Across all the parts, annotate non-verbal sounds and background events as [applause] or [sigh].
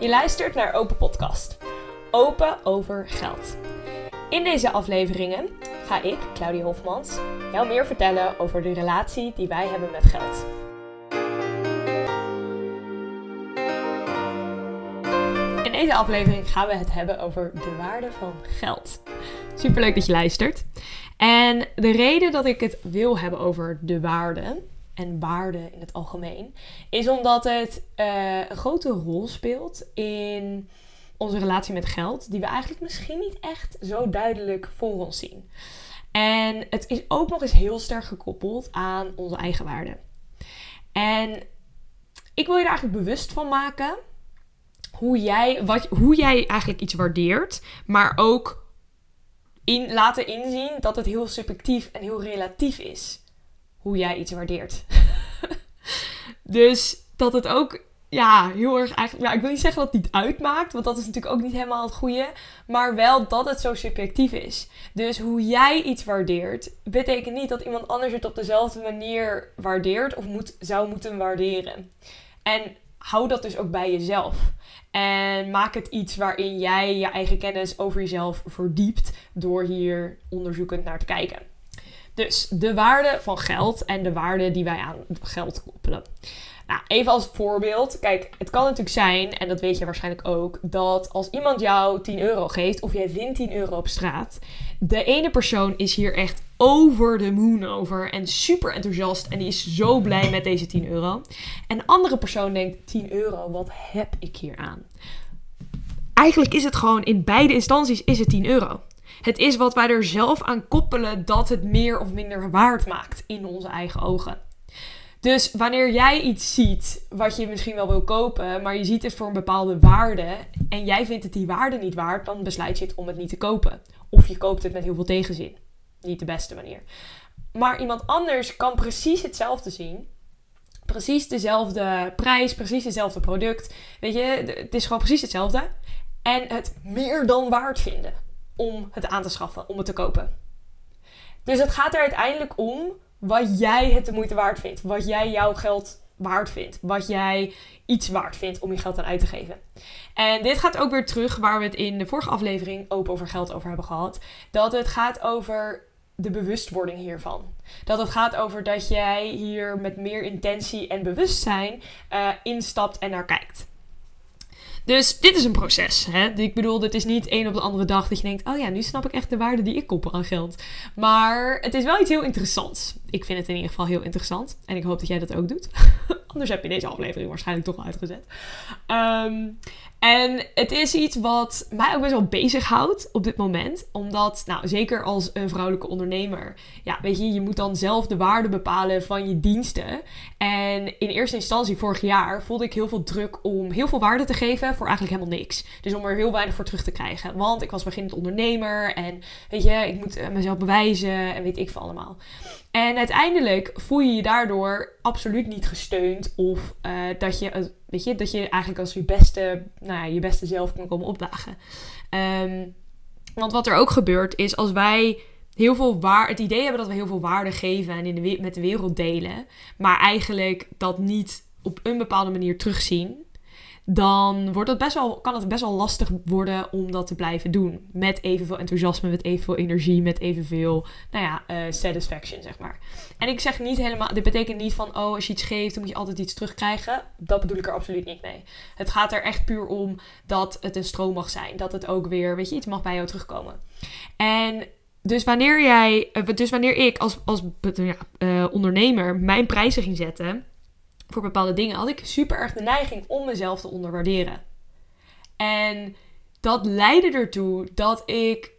Je luistert naar Open Podcast. Open over geld. In deze afleveringen ga ik, Claudia Hofmans, jou meer vertellen over de relatie die wij hebben met geld. In deze aflevering gaan we het hebben over de waarde van geld. Superleuk dat je luistert. En de reden dat ik het wil hebben over de waarde en waarde in het algemeen, is omdat het eh, een grote rol speelt in onze relatie met geld, die we eigenlijk misschien niet echt zo duidelijk voor ons zien. En het is ook nog eens heel sterk gekoppeld aan onze eigen waarde. En ik wil je er eigenlijk bewust van maken hoe jij, wat, hoe jij eigenlijk iets waardeert, maar ook in, laten inzien dat het heel subjectief en heel relatief is hoe jij iets waardeert. [laughs] dus dat het ook ja, heel erg eigenlijk. Ja, ik wil niet zeggen dat het niet uitmaakt, want dat is natuurlijk ook niet helemaal het goede. Maar wel dat het zo subjectief is. Dus hoe jij iets waardeert, betekent niet dat iemand anders het op dezelfde manier waardeert of moet, zou moeten waarderen. En hou dat dus ook bij jezelf. En maak het iets waarin jij je eigen kennis over jezelf verdiept door hier onderzoekend naar te kijken. Dus de waarde van geld en de waarde die wij aan geld koppelen. Nou, even als voorbeeld. Kijk, het kan natuurlijk zijn, en dat weet je waarschijnlijk ook, dat als iemand jou 10 euro geeft of jij vindt 10 euro op straat, de ene persoon is hier echt over de moon over en super enthousiast en die is zo blij met deze 10 euro. En de andere persoon denkt: 10 euro, wat heb ik hier aan? Eigenlijk is het gewoon in beide instanties is het 10 euro. Het is wat wij er zelf aan koppelen dat het meer of minder waard maakt in onze eigen ogen. Dus wanneer jij iets ziet wat je misschien wel wil kopen, maar je ziet het voor een bepaalde waarde en jij vindt het die waarde niet waard, dan besluit je het om het niet te kopen. Of je koopt het met heel veel tegenzin. Niet de beste manier. Maar iemand anders kan precies hetzelfde zien. Precies dezelfde prijs, precies hetzelfde product. Weet je, het is gewoon precies hetzelfde. En het meer dan waard vinden om het aan te schaffen, om het te kopen. Dus het gaat er uiteindelijk om wat jij het de moeite waard vindt. Wat jij jouw geld waard vindt. Wat jij iets waard vindt om je geld aan uit te geven. En dit gaat ook weer terug waar we het in de vorige aflevering open over geld over hebben gehad. Dat het gaat over de bewustwording hiervan. Dat het gaat over dat jij hier met meer intentie en bewustzijn uh, instapt en naar kijkt. Dus dit is een proces. Hè? Ik bedoel, dit is niet één op de andere dag dat je denkt: oh ja, nu snap ik echt de waarde die ik koppel aan geld. Maar het is wel iets heel interessants. Ik vind het in ieder geval heel interessant. En ik hoop dat jij dat ook doet. [laughs] Anders heb je deze aflevering waarschijnlijk toch al uitgezet. Um, en het is iets wat mij ook best wel bezighoudt op dit moment. Omdat, nou, zeker als een vrouwelijke ondernemer, ja, weet je, je moet dan zelf de waarde bepalen van je diensten. En in eerste instantie, vorig jaar, voelde ik heel veel druk om heel veel waarde te geven voor eigenlijk helemaal niks. Dus om er heel weinig voor terug te krijgen. Want ik was beginnend ondernemer en, weet je, ik moet mezelf bewijzen en weet ik veel allemaal. En uiteindelijk voel je je daardoor absoluut niet gesteund of uh, dat je Weet je, dat je eigenlijk als je beste, nou ja, je beste zelf kan komen opdagen. Um, want wat er ook gebeurt is als wij heel veel waar, het idee hebben dat we heel veel waarde geven en in de, met de wereld delen, maar eigenlijk dat niet op een bepaalde manier terugzien, dan wordt het best wel, kan het best wel lastig worden om dat te blijven doen. Met evenveel enthousiasme, met evenveel energie, met evenveel nou ja, uh, satisfaction, zeg maar. En ik zeg niet helemaal, dit betekent niet van, oh, als je iets geeft, dan moet je altijd iets terugkrijgen. Dat bedoel ik er absoluut niet mee. Het gaat er echt puur om dat het een stroom mag zijn. Dat het ook weer, weet je, iets mag bij jou terugkomen. En dus wanneer jij, eh, dus wanneer ik als, als ja, uh, ondernemer mijn prijzen ging zetten voor bepaalde dingen, had ik super erg de neiging om mezelf te onderwaarderen. En dat leidde ertoe dat ik,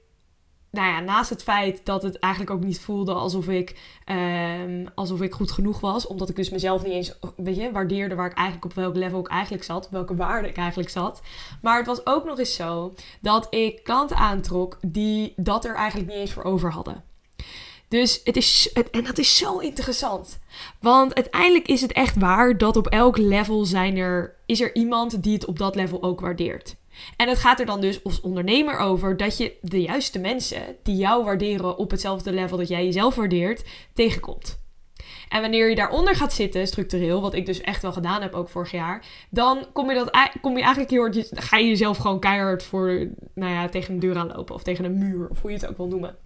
nou ja, naast het feit dat het eigenlijk ook niet voelde alsof ik, um, alsof ik goed genoeg was, omdat ik dus mezelf niet eens, weet je, waardeerde waar ik eigenlijk op welk level ik eigenlijk zat, welke waarde ik eigenlijk zat. Maar het was ook nog eens zo dat ik klanten aantrok die dat er eigenlijk niet eens voor over hadden. Dus het is, en dat is zo interessant. Want uiteindelijk is het echt waar dat op elk level zijn er, is er iemand die het op dat level ook waardeert. En het gaat er dan dus als ondernemer over dat je de juiste mensen die jou waarderen op hetzelfde level dat jij jezelf waardeert, tegenkomt. En wanneer je daaronder gaat zitten, structureel, wat ik dus echt wel gedaan heb ook vorig jaar, dan kom je, dat, kom je eigenlijk heel hard, ga je jezelf gewoon keihard voor, nou ja, tegen een deur aanlopen of tegen een muur, of hoe je het ook wil noemen.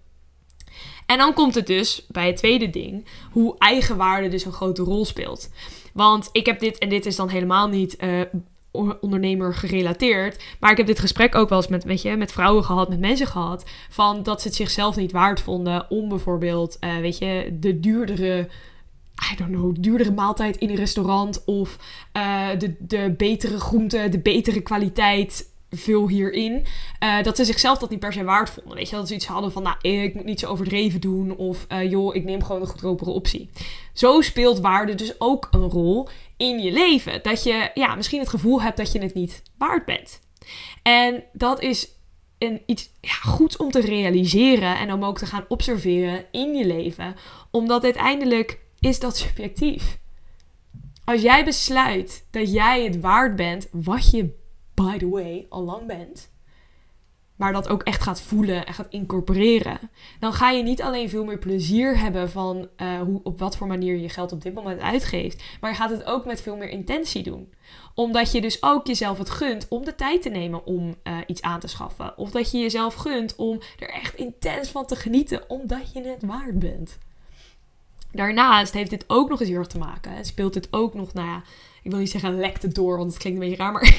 En dan komt het dus bij het tweede ding, hoe eigenwaarde dus een grote rol speelt. Want ik heb dit, en dit is dan helemaal niet uh, ondernemer gerelateerd. Maar ik heb dit gesprek ook wel eens met, weet je, met vrouwen gehad, met mensen gehad. Van dat ze het zichzelf niet waard vonden om bijvoorbeeld, uh, weet je, de duurdere I don't know, duurdere maaltijd in een restaurant of uh, de, de betere groente, de betere kwaliteit vul hierin. Uh, dat ze zichzelf dat niet per se waard vonden. Weet je, dat ze iets hadden van, nou, ik moet niet zo overdreven doen. Of, uh, joh, ik neem gewoon een goedkopere optie. Zo speelt waarde dus ook een rol in je leven. Dat je, ja, misschien het gevoel hebt dat je het niet waard bent. En dat is een, iets ja, goeds om te realiseren en om ook te gaan observeren in je leven. Omdat uiteindelijk is dat subjectief. Als jij besluit dat jij het waard bent wat je by the way, al lang bent, maar dat ook echt gaat voelen en gaat incorporeren, dan ga je niet alleen veel meer plezier hebben van uh, hoe, op wat voor manier je geld op dit moment uitgeeft, maar je gaat het ook met veel meer intentie doen. Omdat je dus ook jezelf het gunt om de tijd te nemen om uh, iets aan te schaffen. Of dat je jezelf gunt om er echt intens van te genieten, omdat je het waard bent. Daarnaast heeft dit ook nog eens heel erg te maken. Speelt dit ook nog, nou ja, ik wil niet zeggen lekt het door, want het klinkt een beetje raar, maar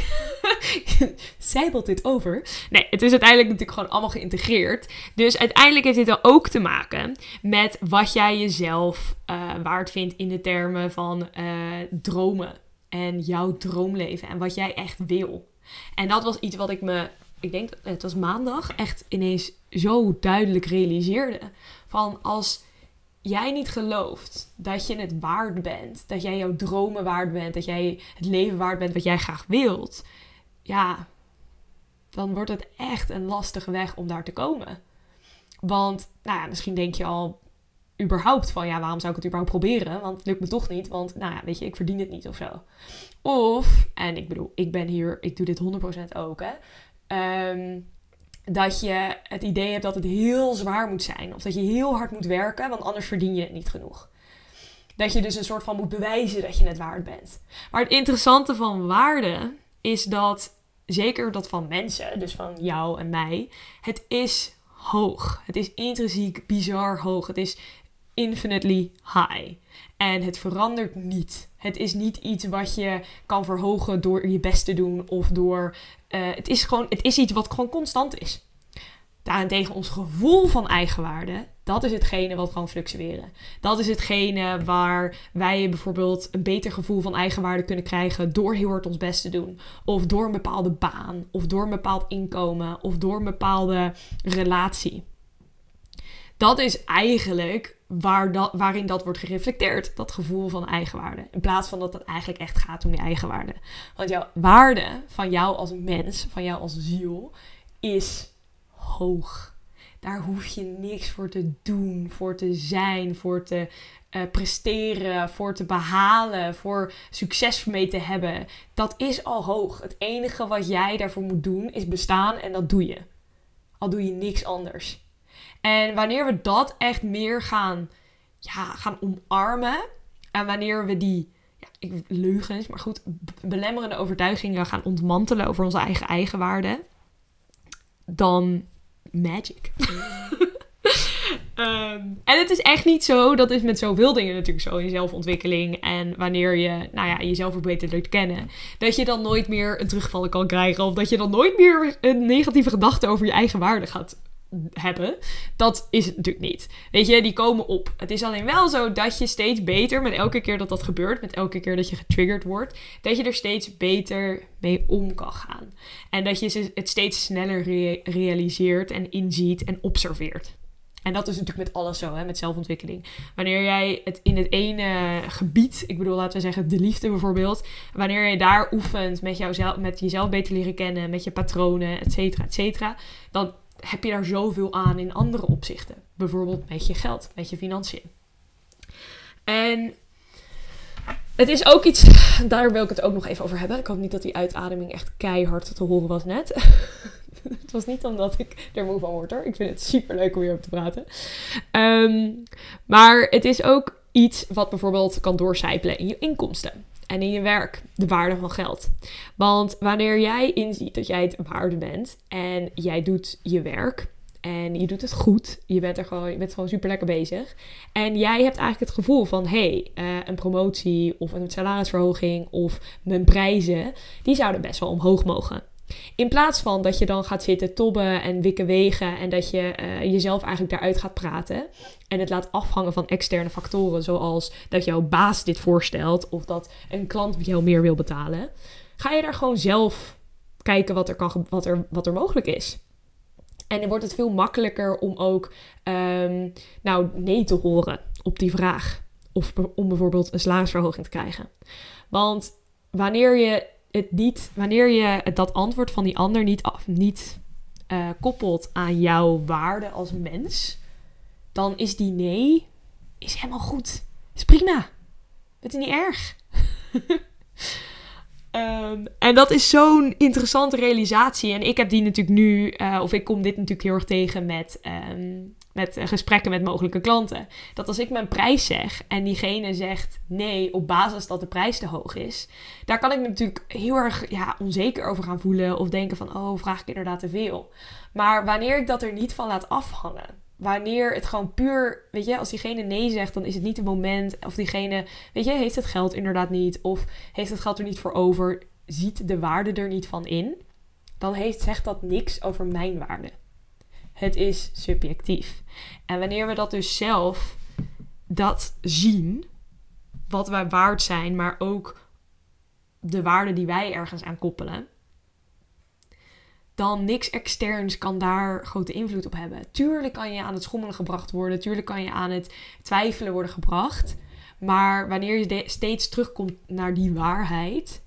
[laughs] zijbelt dit over? Nee, het is uiteindelijk natuurlijk gewoon allemaal geïntegreerd. Dus uiteindelijk heeft dit ook te maken met wat jij jezelf uh, waard vindt in de termen van uh, dromen en jouw droomleven en wat jij echt wil. En dat was iets wat ik me, ik denk, het was maandag, echt ineens zo duidelijk realiseerde. Van als jij niet gelooft dat je het waard bent, dat jij jouw dromen waard bent, dat jij het leven waard bent wat jij graag wilt, ja, dan wordt het echt een lastige weg om daar te komen. Want, nou ja, misschien denk je al überhaupt van, ja, waarom zou ik het überhaupt proberen? Want het lukt me toch niet, want, nou ja, weet je, ik verdien het niet of zo. Of, en ik bedoel, ik ben hier, ik doe dit 100% ook, hè. Um, dat je het idee hebt dat het heel zwaar moet zijn. Of dat je heel hard moet werken, want anders verdien je het niet genoeg. Dat je dus een soort van moet bewijzen dat je het waard bent. Maar het interessante van waarde is dat, zeker dat van mensen, dus van jou en mij, het is hoog. Het is intrinsiek bizar hoog. Het is infinitely high. En het verandert niet. Het is niet iets wat je kan verhogen door je best te doen of door. Uh, het is gewoon, het is iets wat gewoon constant is. Daarentegen ons gevoel van eigenwaarde, dat is hetgene wat kan fluctueren. Dat is hetgene waar wij bijvoorbeeld een beter gevoel van eigenwaarde kunnen krijgen door heel hard ons best te doen. Of door een bepaalde baan, of door een bepaald inkomen, of door een bepaalde relatie. Dat is eigenlijk waar waarin dat wordt gereflecteerd, dat gevoel van eigenwaarde. In plaats van dat het eigenlijk echt gaat om je eigenwaarde. Want jouw waarde van jou als mens, van jou als ziel, is hoog. Daar hoef je niks voor te doen, voor te zijn, voor te uh, presteren, voor te behalen, voor succes mee te hebben. Dat is al hoog. Het enige wat jij daarvoor moet doen is bestaan en dat doe je. Al doe je niks anders. En wanneer we dat echt meer gaan, ja, gaan omarmen. En wanneer we die ja, ik, leugens, maar goed, belemmerende overtuigingen gaan ontmantelen over onze eigen eigenwaarde. Dan magic. um, [laughs] en het is echt niet zo, dat is met zoveel dingen natuurlijk zo in zelfontwikkeling. En wanneer je nou ja, jezelf ook beter leert kennen. Dat je dan nooit meer een terugvallen kan krijgen. Of dat je dan nooit meer een negatieve gedachte over je eigen waarde gaat hebben. Dat is het natuurlijk niet. Weet je, die komen op. Het is alleen wel zo dat je steeds beter, met elke keer dat dat gebeurt, met elke keer dat je getriggerd wordt, dat je er steeds beter mee om kan gaan. En dat je het steeds sneller realiseert en inziet en observeert. En dat is natuurlijk met alles zo, hè, met zelfontwikkeling. Wanneer jij het in het ene gebied, ik bedoel, laten we zeggen de liefde bijvoorbeeld, wanneer je daar oefent met, jouzelf, met jezelf beter leren kennen, met je patronen, et cetera, et cetera, dan heb je daar zoveel aan in andere opzichten. Bijvoorbeeld met je geld, met je financiën. En het is ook iets, daar wil ik het ook nog even over hebben. Ik hoop niet dat die uitademing echt keihard te horen was net. [laughs] het was niet omdat ik er moe van word hoor. Ik vind het super leuk om op te praten. Um, maar het is ook iets wat bijvoorbeeld kan doorcijpelen in je inkomsten en in je werk, de waarde van geld. Want wanneer jij inziet dat jij het waarde bent en jij doet je werk en je doet het goed, je bent er gewoon, je bent gewoon super lekker bezig. En jij hebt eigenlijk het gevoel van: hey, uh, een promotie of een salarisverhoging of mijn prijzen, die zouden best wel omhoog mogen. In plaats van dat je dan gaat zitten tobben en wikken wegen en dat je uh, jezelf eigenlijk daaruit gaat praten en het laat afhangen van externe factoren zoals dat jouw baas dit voorstelt of dat een klant jou meer wil betalen, ga je daar gewoon zelf kijken wat er, kan, wat er, wat er mogelijk is. En dan wordt het veel makkelijker om ook um, nou, nee te horen op die vraag. Of om bijvoorbeeld een salarisverhoging te krijgen. Want wanneer je het niet, wanneer je dat antwoord van die ander niet, af, niet uh, koppelt aan jouw waarde als mens, dan is die nee is helemaal goed. Is prima. Het is niet erg. Um, [laughs] en dat is zo'n interessante realisatie. En ik heb die natuurlijk nu, uh, of ik kom dit natuurlijk heel erg tegen met, um, met uh, gesprekken met mogelijke klanten. Dat als ik mijn prijs zeg en diegene zegt nee op basis dat de prijs te hoog is, daar kan ik me natuurlijk heel erg ja, onzeker over gaan voelen. Of denken van, oh, vraag ik inderdaad te veel. Maar wanneer ik dat er niet van laat afhangen, wanneer het gewoon puur, weet je, als diegene nee zegt, dan is het niet het moment. Of diegene, weet je, heeft het geld inderdaad niet. Of heeft het geld er niet voor over. Ziet de waarde er niet van in. Dan heeft, zegt dat niks over mijn waarde. Het is subjectief. En wanneer we dat dus zelf dat zien, wat wij waard zijn, maar ook de waarde die wij ergens aan koppelen, dan niks externs kan daar grote invloed op hebben. Tuurlijk kan je aan het schommelen gebracht worden, tuurlijk kan je aan het twijfelen worden gebracht. Maar wanneer je steeds terugkomt naar die waarheid,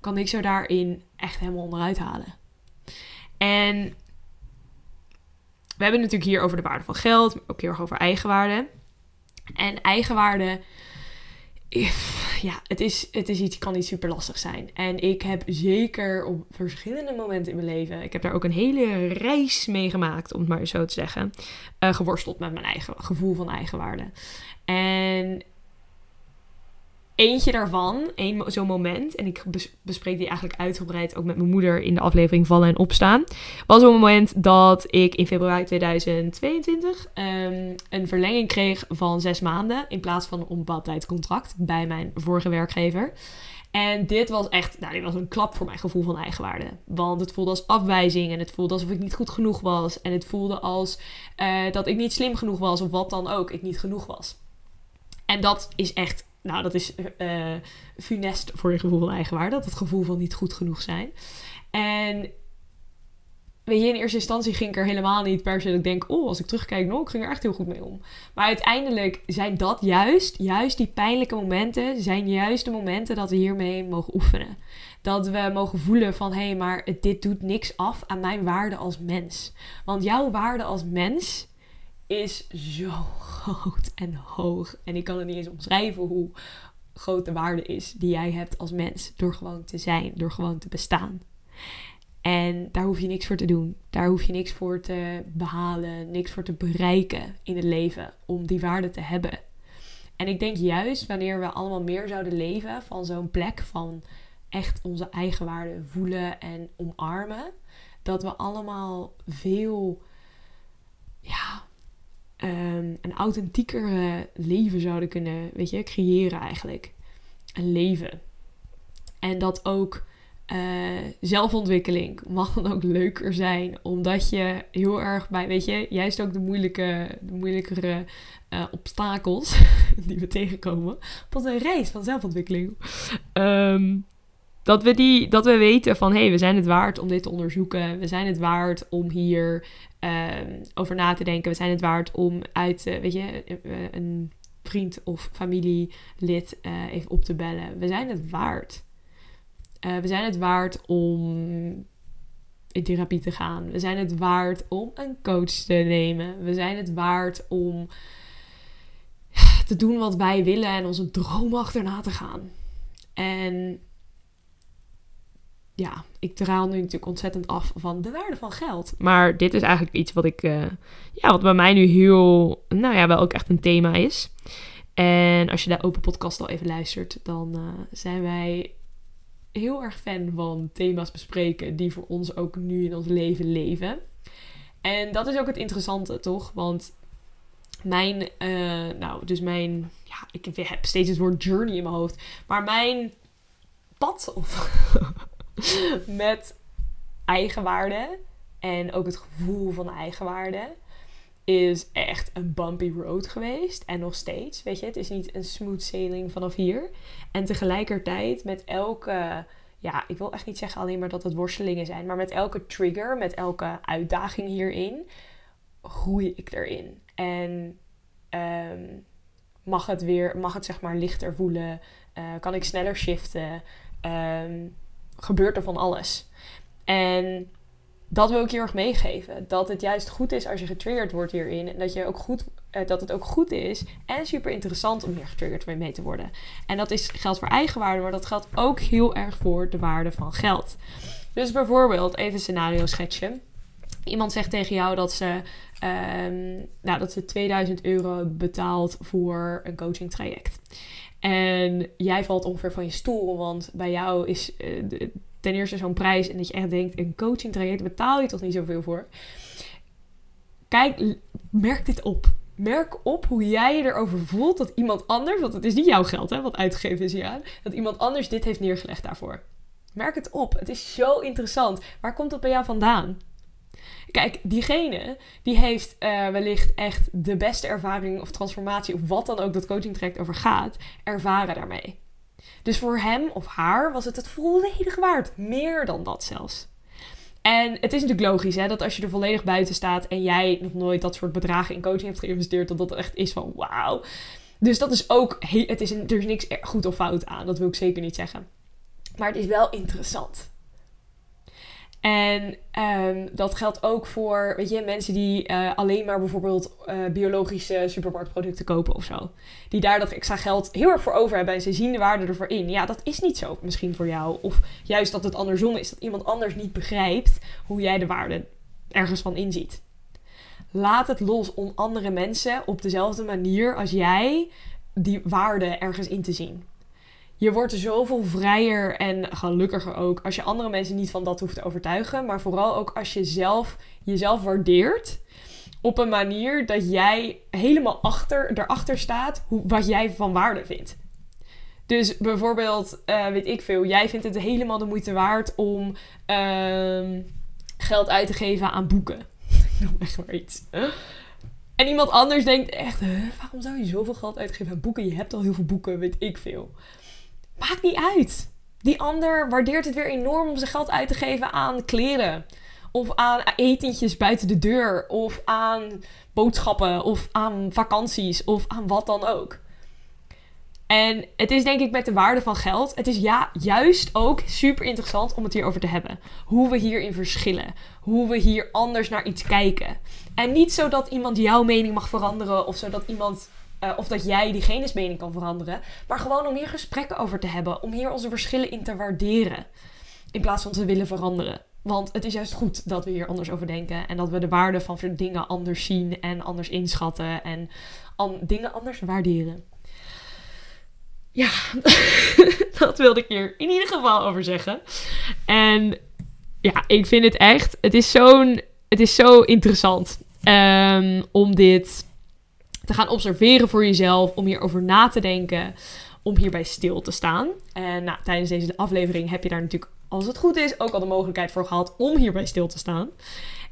kan ik zo daarin echt helemaal onderuit halen. En we hebben het natuurlijk hier over de waarde van geld, ook heel erg over eigenwaarde. En eigenwaarde ja, het is, het is iets, kan niet super lastig zijn. En ik heb zeker op verschillende momenten in mijn leven, ik heb daar ook een hele reis mee gemaakt, om het maar zo te zeggen, uh, geworsteld met mijn eigen gevoel van eigenwaarde. En eentje daarvan, één zo'n moment, en ik bespreek die eigenlijk uitgebreid ook met mijn moeder in de aflevering Vallen en Opstaan, was een moment dat ik in februari 2022 um, een verlenging kreeg van zes maanden in plaats van een onbepaald contract bij mijn vorige werkgever. En dit was echt, nou, dit was een klap voor mijn gevoel van eigenwaarde. Want het voelde als afwijzing en het voelde alsof ik niet goed genoeg was. En het voelde als uh, dat ik niet slim genoeg was of wat dan ook, ik niet genoeg was. En dat is echt nou, dat is uh, funest voor je gevoel van eigenwaarde. Dat het gevoel van niet goed genoeg zijn. En weet je, in eerste instantie ging ik er helemaal niet per se dat ik denk... oh, als ik terugkijk, nou, ik ging er echt heel goed mee om. Maar uiteindelijk zijn dat juist, juist die pijnlijke momenten... zijn juist de momenten dat we hiermee mogen oefenen. Dat we mogen voelen van, hé, hey, maar dit doet niks af aan mijn waarde als mens. Want jouw waarde als mens is zo groot en hoog. En ik kan het niet eens omschrijven hoe groot de waarde is die jij hebt als mens. Door gewoon te zijn, door gewoon te bestaan. En daar hoef je niks voor te doen. Daar hoef je niks voor te behalen, niks voor te bereiken in het leven om die waarde te hebben. En ik denk juist wanneer we allemaal meer zouden leven van zo'n plek van echt onze eigen waarde voelen en omarmen, dat we allemaal veel ja, um, een authentieker leven zouden kunnen, weet je, creëren eigenlijk. Een leven. En dat ook uh, zelfontwikkeling mag dan ook leuker zijn, omdat je heel erg bij, weet je, juist ook de, moeilijke, de moeilijkere uh, obstakels [laughs] die we tegenkomen op een reis van zelfontwikkeling. Um, dat we, die, dat we weten van hé, hey, we zijn het waard om dit te onderzoeken. We zijn het waard om hier uh, over na te denken. We zijn het waard om uit, uh, weet je, uh, een vriend of familielid uh, even op te bellen. We zijn het waard. we zijn het waard om in therapie te gaan. We zijn het waard om een coach te nemen. We zijn het waard om te doen wat wij willen en onze droom achterna te gaan. En ja, ik draal nu natuurlijk ontzettend af van de waarde van geld. Maar dit is eigenlijk iets wat ik, uh, ja, wat bij mij nu heel, nou ja, wel ook echt een thema is. En als je de open podcast al even luistert, dan uh, zijn wij heel erg fan van thema's bespreken die voor ons ook nu in ons leven leven. En dat is ook het interessante, toch? Want mijn, uh, nou, dus mijn, ja, ik heb steeds het woord journey in mijn hoofd. Maar mijn pad of [laughs] met eigenwaarde en ook het gevoel van eigenwaarde is echt een bumpy road geweest. En nog steeds, weet je, het is niet een smooth sailing vanaf hier. En tegelijkertijd met elke, ja, ik wil echt niet zeggen alleen maar dat het worstelingen zijn, maar met elke trigger, met elke uitdaging hierin, groei ik erin. En ehm, mag het weer, mag het zeg maar lichter voelen, uh, kan ik sneller shiften, um, gebeurt er van alles. En dat wil ik heel erg meegeven. Dat het juist goed is als je getriggerd wordt hierin. En dat, je ook goed, eh, dat het ook goed is en super interessant om hier getriggerd mee te worden. En dat is, geldt voor eigenwaarde, maar dat geldt ook heel erg voor de waarde van geld. Dus bijvoorbeeld, even een scenario schetsen. Iemand zegt tegen jou dat ze, um, nou, dat ze 2000 euro betaalt voor een coaching traject. En jij valt ongeveer van je stoel, want bij jou is de, ten eerste zo'n prijs en dat je echt denkt, een coaching traject betaal je toch niet zoveel voor. Kijk, merk dit op. Merk op hoe jij je erover voelt dat iemand anders, want het is niet jouw geld hè, wat uitgegeven is hier aan, dat iemand anders dit heeft neergelegd daarvoor. Merk het op. Het is zo interessant. Waar komt dat bij jou vandaan? Kijk, diegene die heeft uh, wellicht echt de beste ervaring of transformatie of wat dan ook dat coaching traject over gaat, ervaren daarmee. Dus voor hem of haar was het het volledig waard. Meer dan dat zelfs. En het is natuurlijk logisch hè, dat als je er volledig buiten staat en jij nog nooit dat soort bedragen in coaching hebt geïnvesteerd, dat dat echt is van wauw. Dus dat is ook, het is een, er is niks goed of fout aan, dat wil ik zeker niet zeggen. Maar het is wel interessant. En um, dat geldt ook voor weet je, mensen die uh, alleen maar bijvoorbeeld uh, biologische supermarktproducten kopen of zo. Die daar dat extra geld heel erg voor over hebben en ze zien de waarde ervoor in. Ja, dat is niet zo misschien voor jou. Of juist dat het andersom is, dat iemand anders niet begrijpt hoe jij de waarde ergens van inziet. Laat het los om andere mensen op dezelfde manier als jij die waarde ergens in te zien je wordt zoveel vrijer en gelukkiger ook als je andere mensen niet van dat hoeft te overtuigen. Maar vooral ook als je zelf jezelf waardeert op een manier dat jij helemaal achter, erachter staat hoe, wat jij van waarde vindt. Dus bijvoorbeeld, uh, weet ik veel, jij vindt het helemaal de moeite waard om uh, geld uit te geven aan boeken. [laughs] ik noem echt maar iets. En iemand anders denkt echt, waarom zou je zoveel geld uitgeven aan boeken? Je hebt al heel veel boeken, weet ik veel. Maakt niet uit. Die ander waardeert het weer enorm om zijn geld uit te geven aan kleren. Of aan etentjes buiten de deur. Of aan boodschappen. Of aan vakanties. Of aan wat dan ook. En het is denk ik met de waarde van geld. Het is ja, juist ook super interessant om het hierover te hebben. Hoe we hierin verschillen. Hoe we hier anders naar iets kijken. En niet zodat iemand jouw mening mag veranderen. Of zodat iemand uh, of dat jij diegene's mening kan veranderen. Maar gewoon om hier gesprekken over te hebben. Om hier onze verschillen in te waarderen. In plaats van te willen veranderen. Want het is juist goed dat we hier anders over denken. En dat we de waarde van dingen anders zien en anders inschatten. En dingen anders waarderen. Ja, [laughs] dat wilde ik hier in ieder geval over zeggen. En ja, ik vind het echt. Het is zo'n. Het is zo interessant um, om dit te gaan observeren voor jezelf, om hierover na te denken, om hierbij stil te staan. En nou, tijdens deze aflevering heb je daar natuurlijk, als het goed is, ook al de mogelijkheid voor gehad om hierbij stil te staan.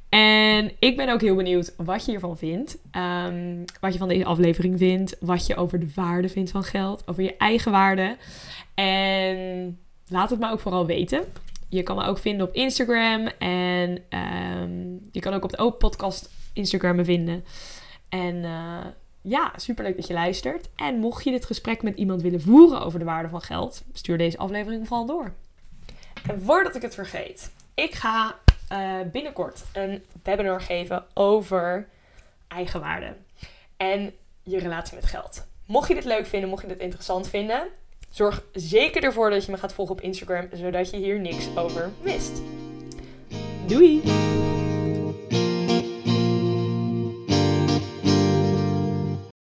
En ik ben ook heel benieuwd wat je hiervan vindt. Um, wat je van deze aflevering vindt. Wat je over de waarde vindt van geld. Over je eigen waarde. En laat het me ook vooral weten. Je kan me ook vinden op Instagram. En um, je kan ook op de Open Podcast Instagram me vinden. En uh, ja, superleuk dat je luistert. En mocht je dit gesprek met iemand willen voeren over de waarde van geld, stuur deze aflevering vooral door. En voordat ik het vergeet, ik ga uh, binnenkort een webinar geven over eigenwaarde en je relatie met geld. Mocht je dit leuk vinden, mocht je dit interessant vinden, zorg zeker ervoor dat je me gaat volgen op Instagram, zodat je hier niks over mist. Doei!